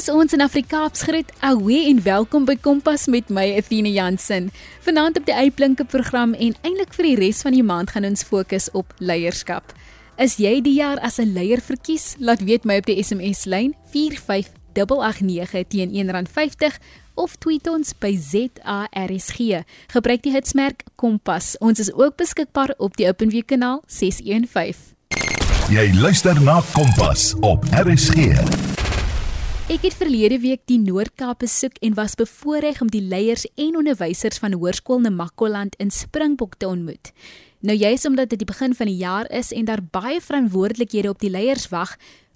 Soos ons in Afrikaans groet, awe en welkom by Kompas met my Athena Jansen. Vanaand op die Uitblinke program en eintlik vir die res van die maand gaan ons fokus op leierskap. Is jy die jaar as 'n leier verkies? Laat weet my op die SMS lyn 45889 teen R1.50 of tweet ons by ZARSG. Gebruik die hitsmerk Kompas. Ons is ook beskikbaar op die OpenWeb kanaal 615. Jy luister na Kompas op RSG. Ek het verlede week die Noord-Kaap besoek en was bevoorreg om die leiers en onderwysers van Hoërskool Namakoland in Springbok te ontmoet. Nou juis omdat dit die begin van die jaar is en daar baie verantwoordelikhede op die leiers wag,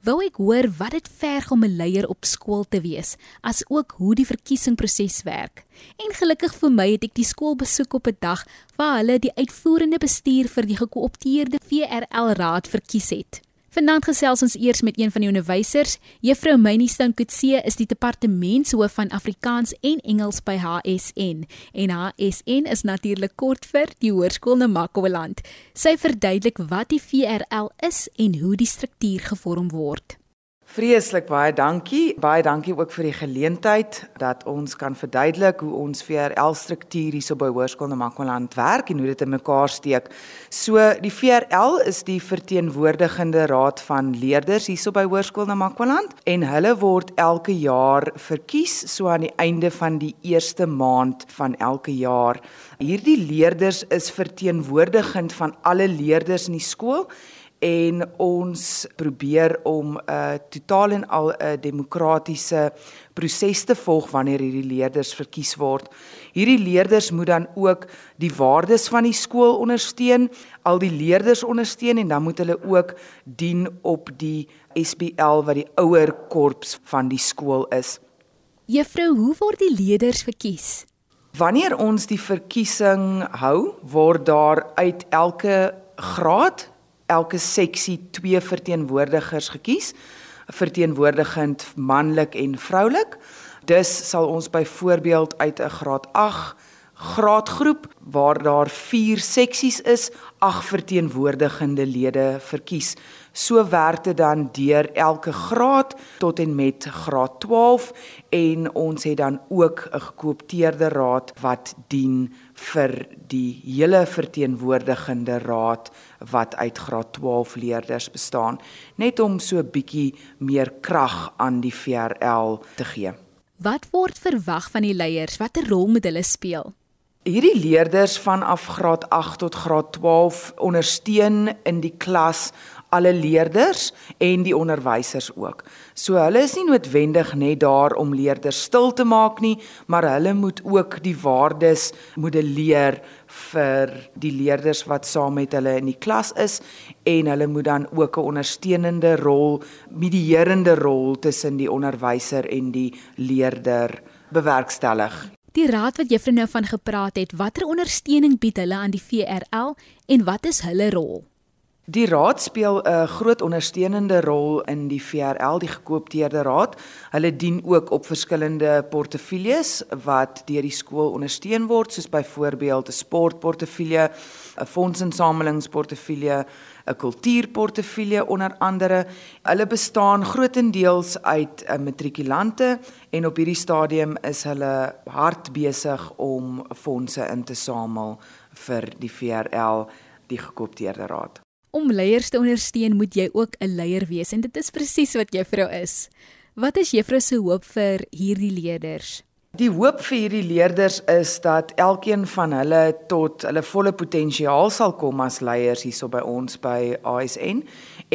wou ek hoor wat dit verg om 'n leier op skool te wees, as ook hoe die verkiesingsproses werk. En gelukkig vir my het ek die skool besoek op 'n dag waar hulle die uitvoerende bestuur vir die gekoopteerde VRL raad verkies het. Vanaand gesels ons eers met een van die onderwysers. Juffrou Mynie Stankutse is die departementshoof van Afrikaans en Engels by HSN. En HSN is natuurlik kort vir die Hoërskool Namakoland. Sy verduidelik wat die VRL is en hoe die struktuur gevorm word. Vreeslik baie dankie. Baie dankie ook vir die geleentheid dat ons kan verduidelik hoe ons VRL struktuur hierso by Hoërskool Namakwaland werk en hoe dit in mekaar steek. So die VRL is die verteenwoordigende raad van leerders hierso by Hoërskool Namakwaland en hulle word elke jaar verkies so aan die einde van die eerste maand van elke jaar. Hierdie leerders is verteenwoordigend van alle leerders in die skool en ons probeer om 'n uh, totaal en al 'n demokratiese proses te volg wanneer hierdie leerders verkies word. Hierdie leerders moet dan ook die waardes van die skool ondersteun, al die leerders ondersteun en dan moet hulle ook dien op die SPL wat die ouer korps van die skool is. Juffrou, hoe word die leerders verkies? Wanneer ons die verkiesing hou, word daar uit elke graad elke seksie twee verteenwoordigers gekies, verteenwoordigend manlik en vroulik. Dus sal ons byvoorbeeld uit 'n graad 8 graadgroep waar daar 4 seksies is, 8 verteenwoordigende lede verkies. So werk dit dan deur elke graad tot en met graad 12 en ons het dan ook 'n gekoopteerde raad wat dien vir die hele verteenwoordigende raad wat uit graad 12 leerders bestaan net om so 'n bietjie meer krag aan die VRL te gee. Wat word verwag van die leiers? Watter rol moet hulle speel? Hierdie leerders vanaf graad 8 tot graad 12 ondersteun in die klas alle leerders en die onderwysers ook. So hulle is nie noodwendig net daar om leerders stil te maak nie, maar hulle moet ook die waardes modelleer vir die leerders wat saam met hulle in die klas is en hulle moet dan ook 'n ondersteunende rol, medierende rol tussen die onderwyser en die leerder bewerkstellig. Die raad wat juffrou nou van gepraat het, watter ondersteuning bied hulle aan die VRL en wat is hulle rol? Die raad speel 'n groot ondersteunende rol in die VRL, die gekoopteerde raad. Hulle dien ook op verskillende portefeuilles wat deur die skool ondersteun word, soos byvoorbeeld 'n sportportefeulje, 'n fondsinsamelingsportefeulje, 'n kultuurportefeulje onder andere. Hulle bestaan grootendeels uit uh, matrikulante en op hierdie stadium is hulle hard besig om fondse in te samel vir die VRL, die gekoopteerde raad. Om leiers te ondersteun, moet jy ook 'n leier wees en dit is presies wat juffrou is. Wat is juffrou se hoop vir hierdie leerders? Die hoop vir hierdie leerders is dat elkeen van hulle tot hulle volle potensiaal sal kom as leiers hierso by ons by ASN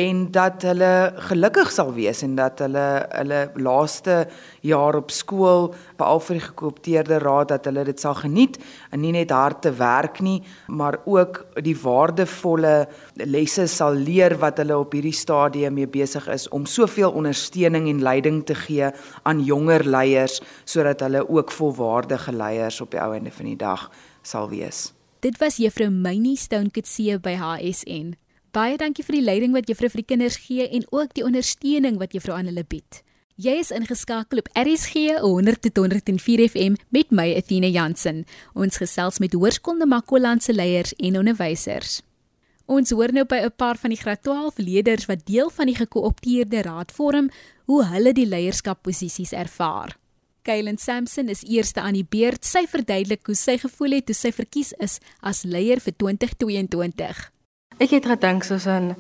en dat hulle gelukkig sal wees en dat hulle hulle laaste jaar op skool behalwe vir die gekoopteerde raad dat hulle dit sal geniet en nie net hard te werk nie maar ook die waardevolle lesse sal leer wat hulle op hierdie stadium mee besig is om soveel ondersteuning en leiding te gee aan jonger leiers sodat hulle ook volwaardige leiers op die ou einde van die dag sal wees. Dit was juffrou Mynie Stonekutse by HSN. Baie dankie vir die leiding wat juffrou vir die kinders gee en ook die ondersteuning wat juffrou aan hulle bied. Jy is ingeskakel op RSG 100.104 FM met my Athena Jansen. Ons gesels met Hoërskool Namakoland se leiers en onderwysers. Ons hoor nou by 'n paar van die graad 12 leerders wat deel van die gekoopteerde raad vorm, hoe hulle die leierskapposisies ervaar. Kaylen Sampson is eerste aan die beurt. Sy verduidelik hoe sy gevoel het toe sy verkies is as leier vir 2022. Ek het gedink soos 'n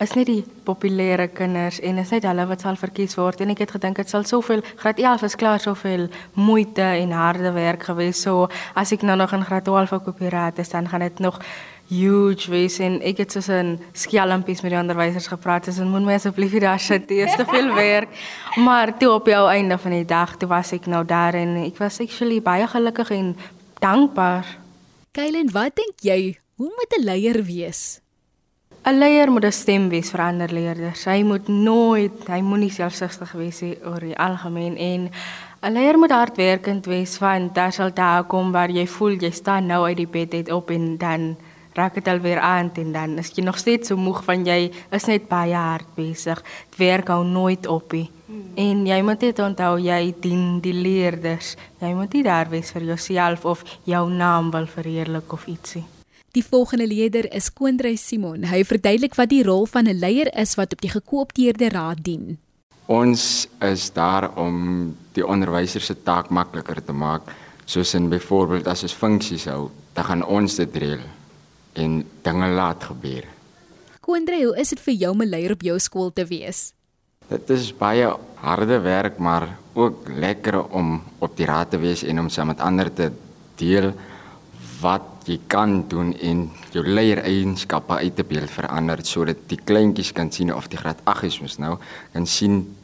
is net die populêre kinders en is net hulle wat sal verkies word en ek het gedink dit sal soveel graad 11 is klaar soveel moeite en harde werk gewees so as ek nou nog in graad 12 op die raad is dan gaan dit nog huge wees en ek het soos 'n skelmpies met die onderwysers gepraat so moet my asseblief hier daar sit dit is te veel werk. Maar toe op jou einde van die dag toe was ek nou daar en ek was actually baie gelukkig en dankbaar. Kaylen wat dink jy? Hoe moet 'n leier wees? 'n Leier moet 'n stem wees vir ander leerders. Hy moet nooit, hy moenie selfsugtig wees oor die algemeen en 'n leier moet hardwerkend wees want daar sal dae kom waar jy voel jy staan nou uit die bed uit op en dan raak dit alweer aan en dan is jy nog steeds so moeg van jy is net baie hard besig. Dit werk hou nooit op nie. Hmm. En jy moet dit onthou jy dien die leerders. Jy moet nie daar wees vir jouself of jou naam wil verheerlik of ietsie. Die volgende leier is Koondrey Simon. Hy verduidelik wat die rol van 'n leier is wat op die gekoopteerde raad dien. Ons is daar om die onderwysers se taak makliker te maak, soos in byvoorbeeld as ons funksies hou, dan gaan ons dit reël en dinge laat gebeur. Koondre, hoe is dit vir jou om 'n leier op jou skool te wees? Dit is baie harde werk, maar ook lekker om op die raad te wees en om saam met ander te deel wat jy kan doen en jou leiereienskappe uit te beeld verander sodat die kleintjies kan sien of die graad 8 is mos nou kan sien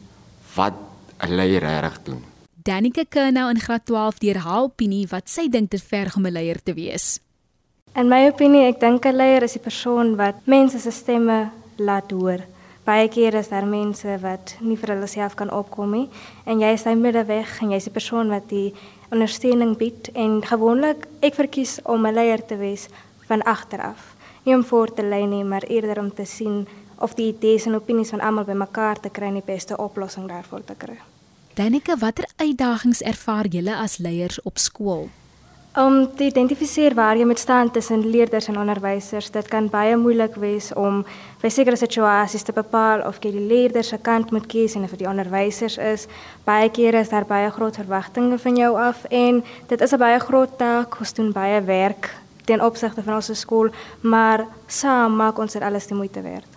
wat 'n leier reg doen. Danica Kernou in graad 12 deur haar opinie wat sy dink dit verg om 'n leier te wees. In my opinie, ek dink 'n leier is die persoon wat mense se stemme laat hoor. Baie kere is daar mense wat nie vir hulle self kan opkom nie en jy is daai middeweg en jy's die persoon wat die ondersteuning bied en gewoonlik ek verkies om 'n leier te wees van agteraf. Nie om voor te lei nie, maar eerder om te sien of die idees en opinies van almal bymekaar te kry en die beste oplossing daarvoor te kry. Danica, watter uitdagings ervaar julle as leiers op skool? Om te identifiseer waar jy moet staan tussen leerders en onderwysers, dit kan baie moeilik wees om by sekere situasies te bepaal of jy die leerders se kant moet kies en of dit die onderwysers is. Baie kere is daar baie groot verwagtinge van jou af en dit is 'n baie groot taak, ons doen baie werk ten opsigte van ons skool, maar saam maak ons dit alles die moeite werd.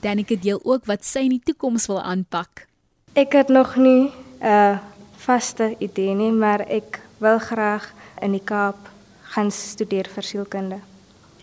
Danica deel ook wat sy in die toekoms wil aanpak. Ek het nog nie 'n uh, vaste idee nie, maar ek wil graag in die Kaap gaan studeer vir sielkunde.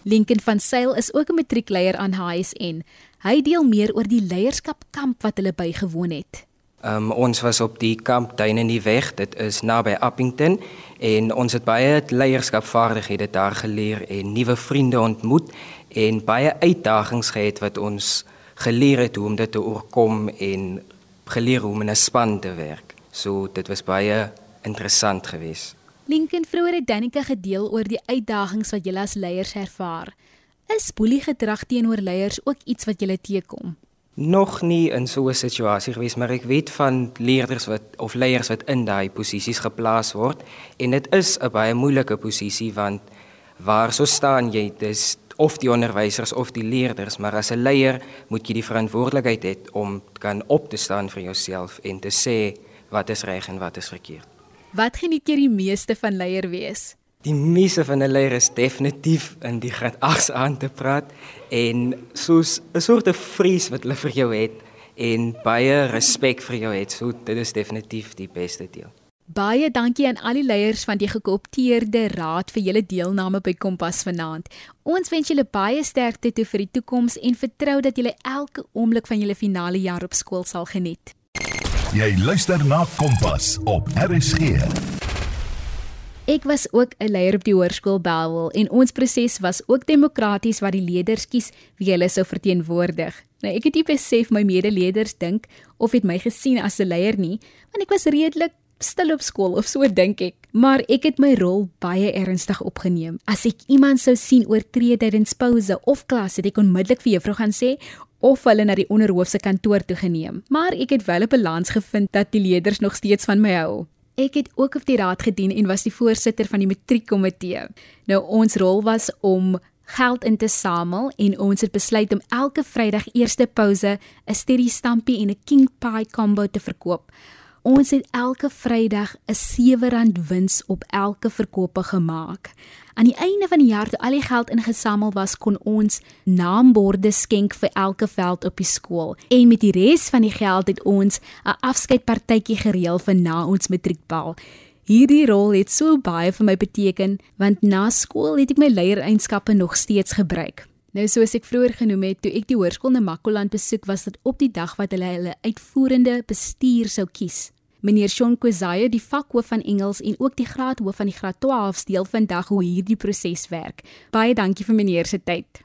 Lincoln van Sail is ook 'n matriekleier aan HSN. Hy deel meer oor die leierskapkamp wat hulle bygewoon het. Um, ons was op die kamp Duin in die Weg, dit is naby Appington en ons het baie leierskapvaardighede daar geleer en nuwe vriende ontmoet en baie uitdagings gehad wat ons geleer het hoe om dit te oorkom en geleer hoe om in 'n span te werk. So dit was baie interessant geweest. Lincoln vroeër het Danica gedeel oor die uitdagings wat julle as leiers ervaar. Is boelie gedrag teenoor leiers ook iets wat julle teekom? Nog nie in so 'n situasie gewees, maar ek weet van leerders wat of leiers wat in daai posisies geplaas word en dit is 'n baie moeilike posisie want waar so staan jy dis of die onderwysers of die leerders, maar as 'n leier moet jy die verantwoordelikheid hê om kan op te staan vir jouself en te sê wat is reg en wat is verkeerd. Wat geniet jy die meeste van leier wees? Die meeste van 'n leier is definitief in die graad 8 aan te praat en soos 'n soort vrees wat hulle vir jou het en baie respek vir jou het. So dit is definitief die beste deel. Baie dankie aan al die leiers van die gekoopteerde raad vir julle deelname by Kompas vanaand. Ons wens julle baie sterkte toe vir die toekoms en vertrou dat julle elke oomblik van julle finale jaar op skool sal geniet. Jy luister na Kompas op RSG. Ek was ook 'n leier op die hoërskool Belwel en ons proses was ook demokraties wat die leerders kies wie hulle sou verteenwoordig. Nou ek het nie besef my medeleerders dink of het my gesien as 'n leier nie, want ek was redelik stil op skool of so dink ek, maar ek het my rol baie ernstig opgeneem. As ek iemand sou sien oortree tydens pouse of klas, het ek onmiddellik vir juffrou gaan sê of hulle na die onderhoof se kantoor toe geneem. Maar ek het wel 'n balans gevind dat die leerders nog steeds van my hou. Ek het ook op die raad gedien en was die voorsitter van die matriekkomitee. Nou ons rol was om geld in te samel en ons het besluit om elke Vrydag eerste pouse 'n sterry stampie en 'n king pie combo te verkoop. Ons het elke Vrydag 'n R7 wins op elke verkope gemaak. Aan die einde van die jaar toe al die geld ingesamel was, kon ons naamborde skenk vir elke veld op die skool. En met die res van die geld het ons 'n afskeidpartytjie gereël vir na ons matriekbal. Hierdie rol het so baie vir my beteken want na skool het ek my leierskappe nog steeds gebruik. Nou soos ek vroeër genoem het, toe ek die hoërskool in Makwaland besoek, was dit op die dag wat hulle hulle uitvoerende bestuur sou kies. Meneer Shaun Kwezaye, die vakhoof van Engels en ook die graadhoof van die graad 12 deel vandag hoe hierdie proses werk. Baie dankie vir meneer se tyd.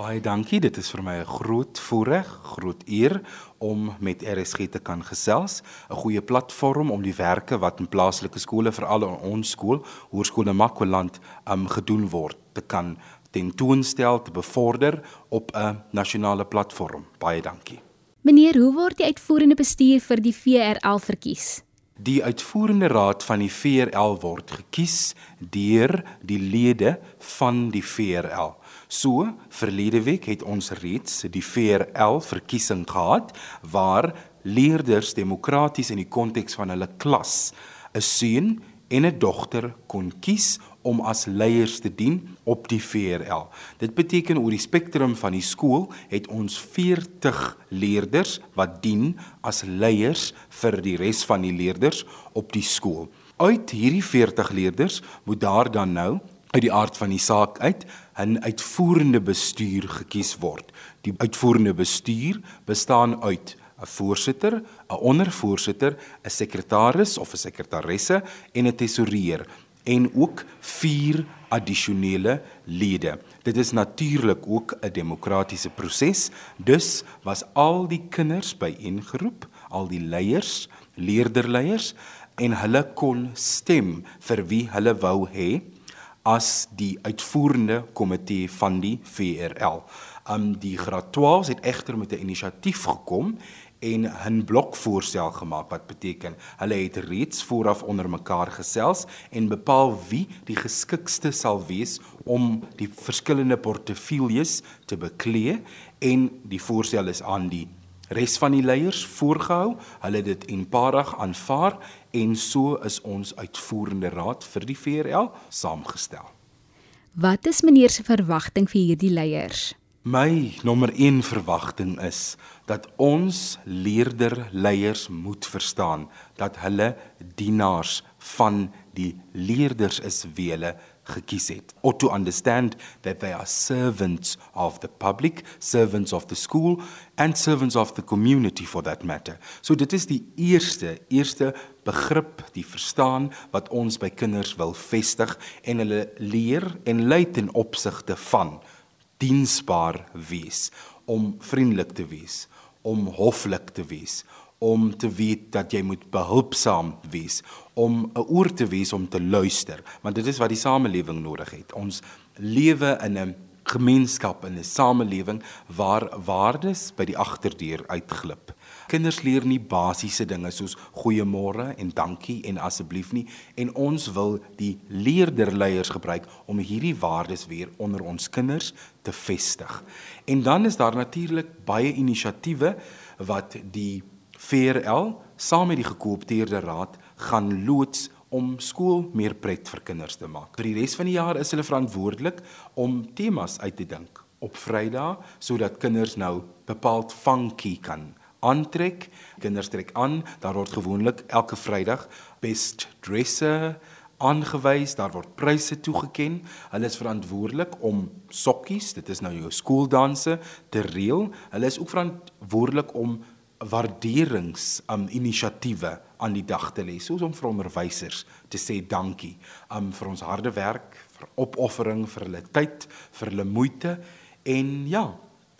Baie dankie. Dit is vir my 'n groot voorreg, groot eer om met RSG te kan gesels, 'n goeie platform om die werke wat in plaaslike skole veral in ons skool, Hoërskool in Makwaland, um gedoen word te kan tentoonstel, te bevorder op 'n nasionale platform. Baie dankie. Meneer, hoe word die uitvoerende bestuur vir die VRL verkies? Die uitvoerende raad van die VRL word gekies deur die lede van die VRL. So, verlede week het ons reeds die VRL verkiesing gehad waar leerders demokraties in die konteks van hulle klas 'n seun en 'n dogter kon kies om as leiers te dien op die VRL. Dit beteken oor die spektrum van die skool het ons 40 leerders wat dien as leiers vir die res van die leerders op die skool. Uit hierdie 40 leerders moet daar dan nou uit die aard van die saak uit 'n uitvoerende bestuur gekies word. Die uitvoerende bestuur bestaan uit 'n voorsitter, 'n ondervoorsitter, 'n sekretaris of 'n sekretaresse en 'n tesourier en ook vier addisionele lede. Dit is natuurlik ook 'n demokratiese proses. Dus was al die kinders byeengeroep, al die leiers, leerderleiers en hulle kon stem vir wie hulle wou hê as die uitvoerende komitee van die VRL. Um die graad 12 het egter met 'n inisiatief gekom en 'n blokvoorstel gemaak wat beteken hulle het reeds vooraf onder mekaar gesels en bepaal wie die geskikste sal wees om die verskillende portefeuilles te beklee en die voorstel is aan die res van die leiers voorgehou. Hulle dit eenparig aanvaar en so is ons uitvoerende raad vir die VRL saamgestel. Wat is meneer se verwagting vir hierdie leiers My nommer 1 verwagting is dat ons leerder leiers moet verstaan dat hulle dienaars van die leerders is wie hulle gekies het. Or to understand that they are servants of the public, servants of the school and servants of the community for that matter. So dit is die eerste eerste begrip, die verstaan wat ons by kinders wil vestig en hulle leer en lei ten opsigte van diensbaar wees, om vriendelik te wees, om hoflik te wees, om te weet dat jy moet behulpsaam wees, om 'n oor te wees om te luister, want dit is wat die samelewing nodig het. Ons lewe in 'n gemeenskap in 'n samelewing waar waardes by die agterdeur uitglip. Kinders leer nie basiese dinge soos goeiemôre en dankie en asseblief nie en ons wil die leerderleiers gebruik om hierdie waardes weer onder ons kinders te vestig. En dan is daar natuurlik baie inisiatiewe wat die VRL saam met die gekoopteerde raad gaan loods om skool meer pret vir kinders te maak. Vir die res van die jaar is hulle verantwoordelik om temas uit te dink op Vrydag sodat kinders nou bepaald funky kan aantrek. Kinders trek aan, daar word gewoonlik elke Vrydag best dresser aangewys, daar word pryse toegeken. Hulle is verantwoordelik om sokkies, dit is nou jou skooldanse, te reël. Hulle is ook verantwoordelik om waarderings um, inisiatiewe aan die dag te lê, soos om vir onderwysers te sê dankie um, vir ons harde werk, vir opoffering, vir hulle tyd, vir hulle moeite en ja,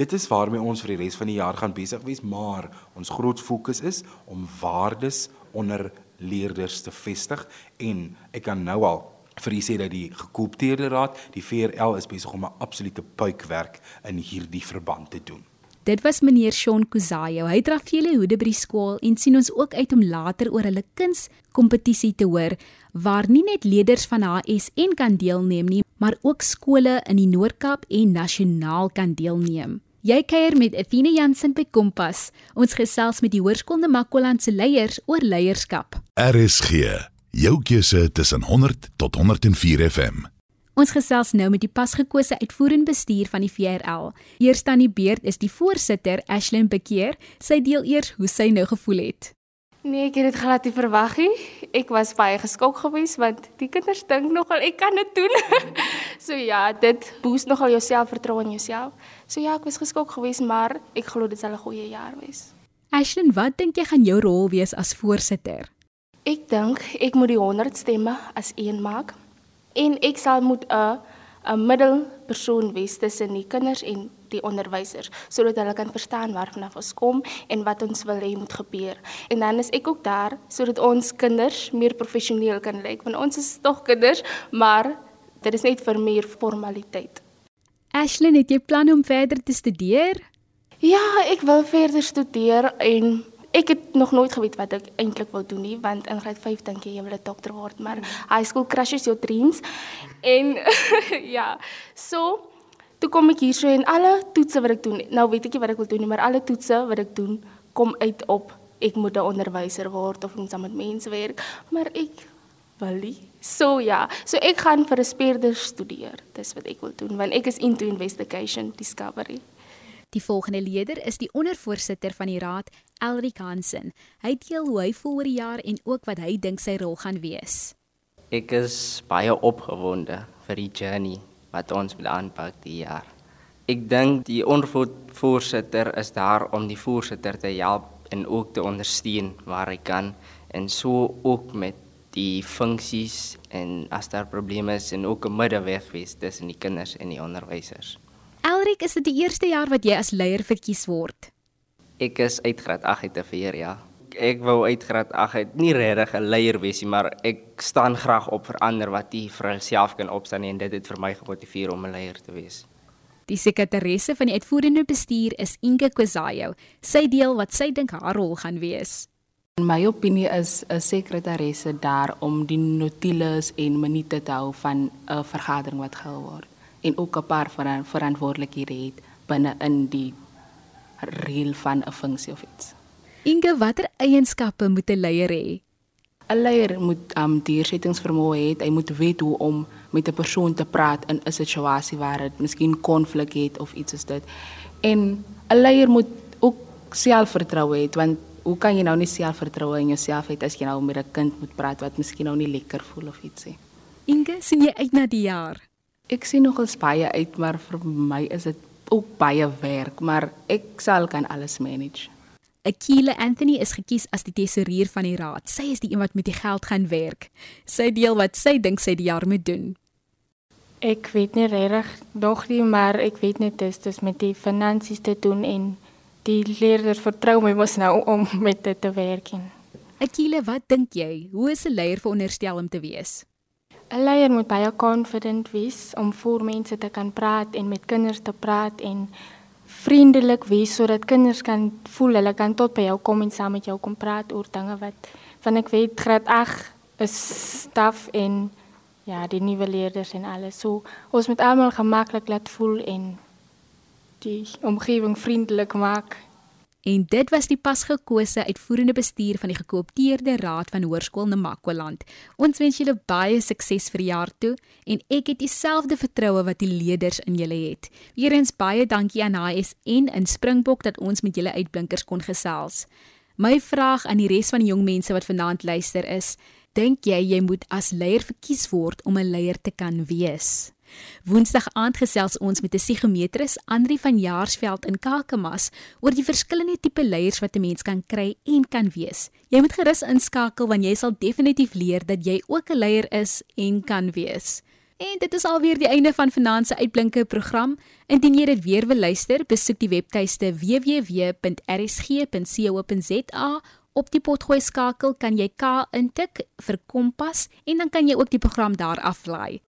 Dit is waarmee ons vir die res van die jaar gaan besig wees, maar ons groot fokus is om waardes onder leerders te vestig en ek kan nou al vir u sê dat die gekoopteerde raad, die VRL is besig om 'n absolute puikwerk in hierdie verband te doen. Dit was meneer Shaun Kuzayo. Hy dra vele hoede by die skool en sien ons ook uit om later oor hulle kunskompetisie te hoor waar nie net leerders van HSN kan deelneem nie, maar ook skole in die Noord-Kaap en nasionaal kan deelneem. Jy kuier met Athena Jansen by Kompas. Ons gesels met die Hoërskool Namakwaland se leiers oor leierskap. RSG, jou keuse tussen 100 tot 104 FM. Ons gesels nou met die pasgekose uitvoerende bestuur van die VRL. Eers aan die beurt is die voorsitter, Ashlyn Bekeer. Sy deel eers hoe sy nou gevoel het. Nee, ek het dit glad nie verwag nie. Ek was baie geskok geweest want die kinders dink nogal ek kan dit doen. so ja, dit boost nogal jou selfvertroue in jouself. So ja, ek was geskok geweest, maar ek glo dit sal 'n goeie jaar wees. Ashlyn, wat dink jy gaan jou rol wees as voorsitter? Ek dink ek moet die 100 stemme as een maak en ek sal moet 'n 'n middelpersoon wees tussen die kinders en die onderwysers sodat hulle kan verstaan waarvan ons kom en wat ons wil hê moet gebeur. En dan is ek ook daar sodat ons kinders meer professioneel kan lyk want ons is tog kinders, maar dit is net vir meer formaliteit. Ashlyn, het jy planne om verder te studeer? Ja, ek wil verder studeer en ek het nog nooit geweet wat ek eintlik wou doen nie want in graad 5 dink jy jy wil 'n dokter word maar high school crushes your dreams en ja so toe kom ek hier so en alle toetse wat ek doen nou weet ek nie wat ek wil doen nie maar alle toetse wat ek doen kom uit op ek moet 'n onderwyser word of moet saam met mense werk maar ek nie so ja so ek gaan vir 'n speurder studeer dis wat ek wil doen want ek is into investigation discovery Die volgende leier is die ondervoorsitter van die raad, Elric Hansen. Hy deel hoe hy voel oor die jaar en ook wat hy dink sy rol gaan wees. Ek is baie opgewonde vir die journey wat ons moet aanpak die jaar. Ek dink die ondervoorsitter is daar om die voorsitter te help en ook te ondersteun waar hy kan en so ook met die funksies en as daar probleme is en ook 'n middeweg wees tussen die kinders en die onderwysers. Elric, is dit die eerste jaar wat jy as leier verkies word? Ek is uit graad 8 uit te vier, ja. Ek wou uit graad 8 uit nie regtig 'n leier wees nie, maar ek staan graag op vir ander wat nie vir hulself kan opstaan nie en dit het vir my gemotiveer om 'n leier te wees. Die sekretaresse van die uitvoerende bestuur is Inge Kozayo. Sy deel wat sy dink haar rol gaan wees. My opinie is 'n sekretaresse daar om die notules en minute te hou van 'n vergadering wat gehou word en ook 'n paar veran verantwoordelikhede het binne in die reël van 'n funksie of iets. Inge, watter eienskappe moet 'n leier hê? 'n Leier moet um deursettingsvermoë hê. Hy moet weet hoe om met 'n persoon te praat in 'n situasie waar dit miskien konflik het of iets is dit. En 'n leier moet ook selfvertroue hê want hoe kan jy nou nie selfvertroue in jouself hê as jy nou met 'n kind moet praat wat miskien nou nie lekker voel of iets nie. Inge, sien jy uit na die jaar? Ek sien nogals baie uit, maar vir my is dit ook baie werk, maar ek sal kan alles manage. Akile Anthony is gekies as die tesourier van die raad. Sy is die een wat met die geld gaan werk. Sy deel wat sy dink sy die jaar moet doen. Ek weet nie regtig nog nie, maar ek weet net dis dis met die finansies te doen en die leerders vertrou my mos nou om met dit te werk. Akile, wat dink jy? Hoe is 'n leier veronderstel om te wees? 'n Leier moet baie confident wees om voor mense te kan praat en met kinders te praat en vriendelik wees sodat kinders kan voel hulle kan tot by jou kom en saam met jou kom praat oor dinge wat van ek weet graad 8 is staf en ja, die nuwe leerders en alles. So ons moet almal gemaklik laat voel en die omgewing vriendelik maak. En dit was die pasgekose uitvoerende bestuur van die gekoopteerde raad van Hoërskool Namakwaland. Ons wens julle baie sukses vir die jaar toe en ek het dieselfde vertroue wat die leerders in julle het. Weerens baie dankie aan HSN in Springbok dat ons met julle uitblinkers kon gesels. My vraag aan die res van die jong mense wat vanaand luister is: Dink jy jy moet as leier verkies word om 'n leier te kan wees? Woensdag aand gesels ons met 'n psigometris, Andri van Jaarsveld in Kakamas, oor die verskillende tipe leiers wat 'n mens kan kry en kan wees. Jy moet gerus inskakel want jy sal definitief leer dat jy ook 'n leier is en kan wees. En dit is alweer die einde van vanaand se uitblinke program. Indien jy dit weer wil luister, besoek die webtuiste www.rsg.co.za. Op die potgooi skakel kan jy K intik vir Kompas en dan kan jy ook die program daar aflaai.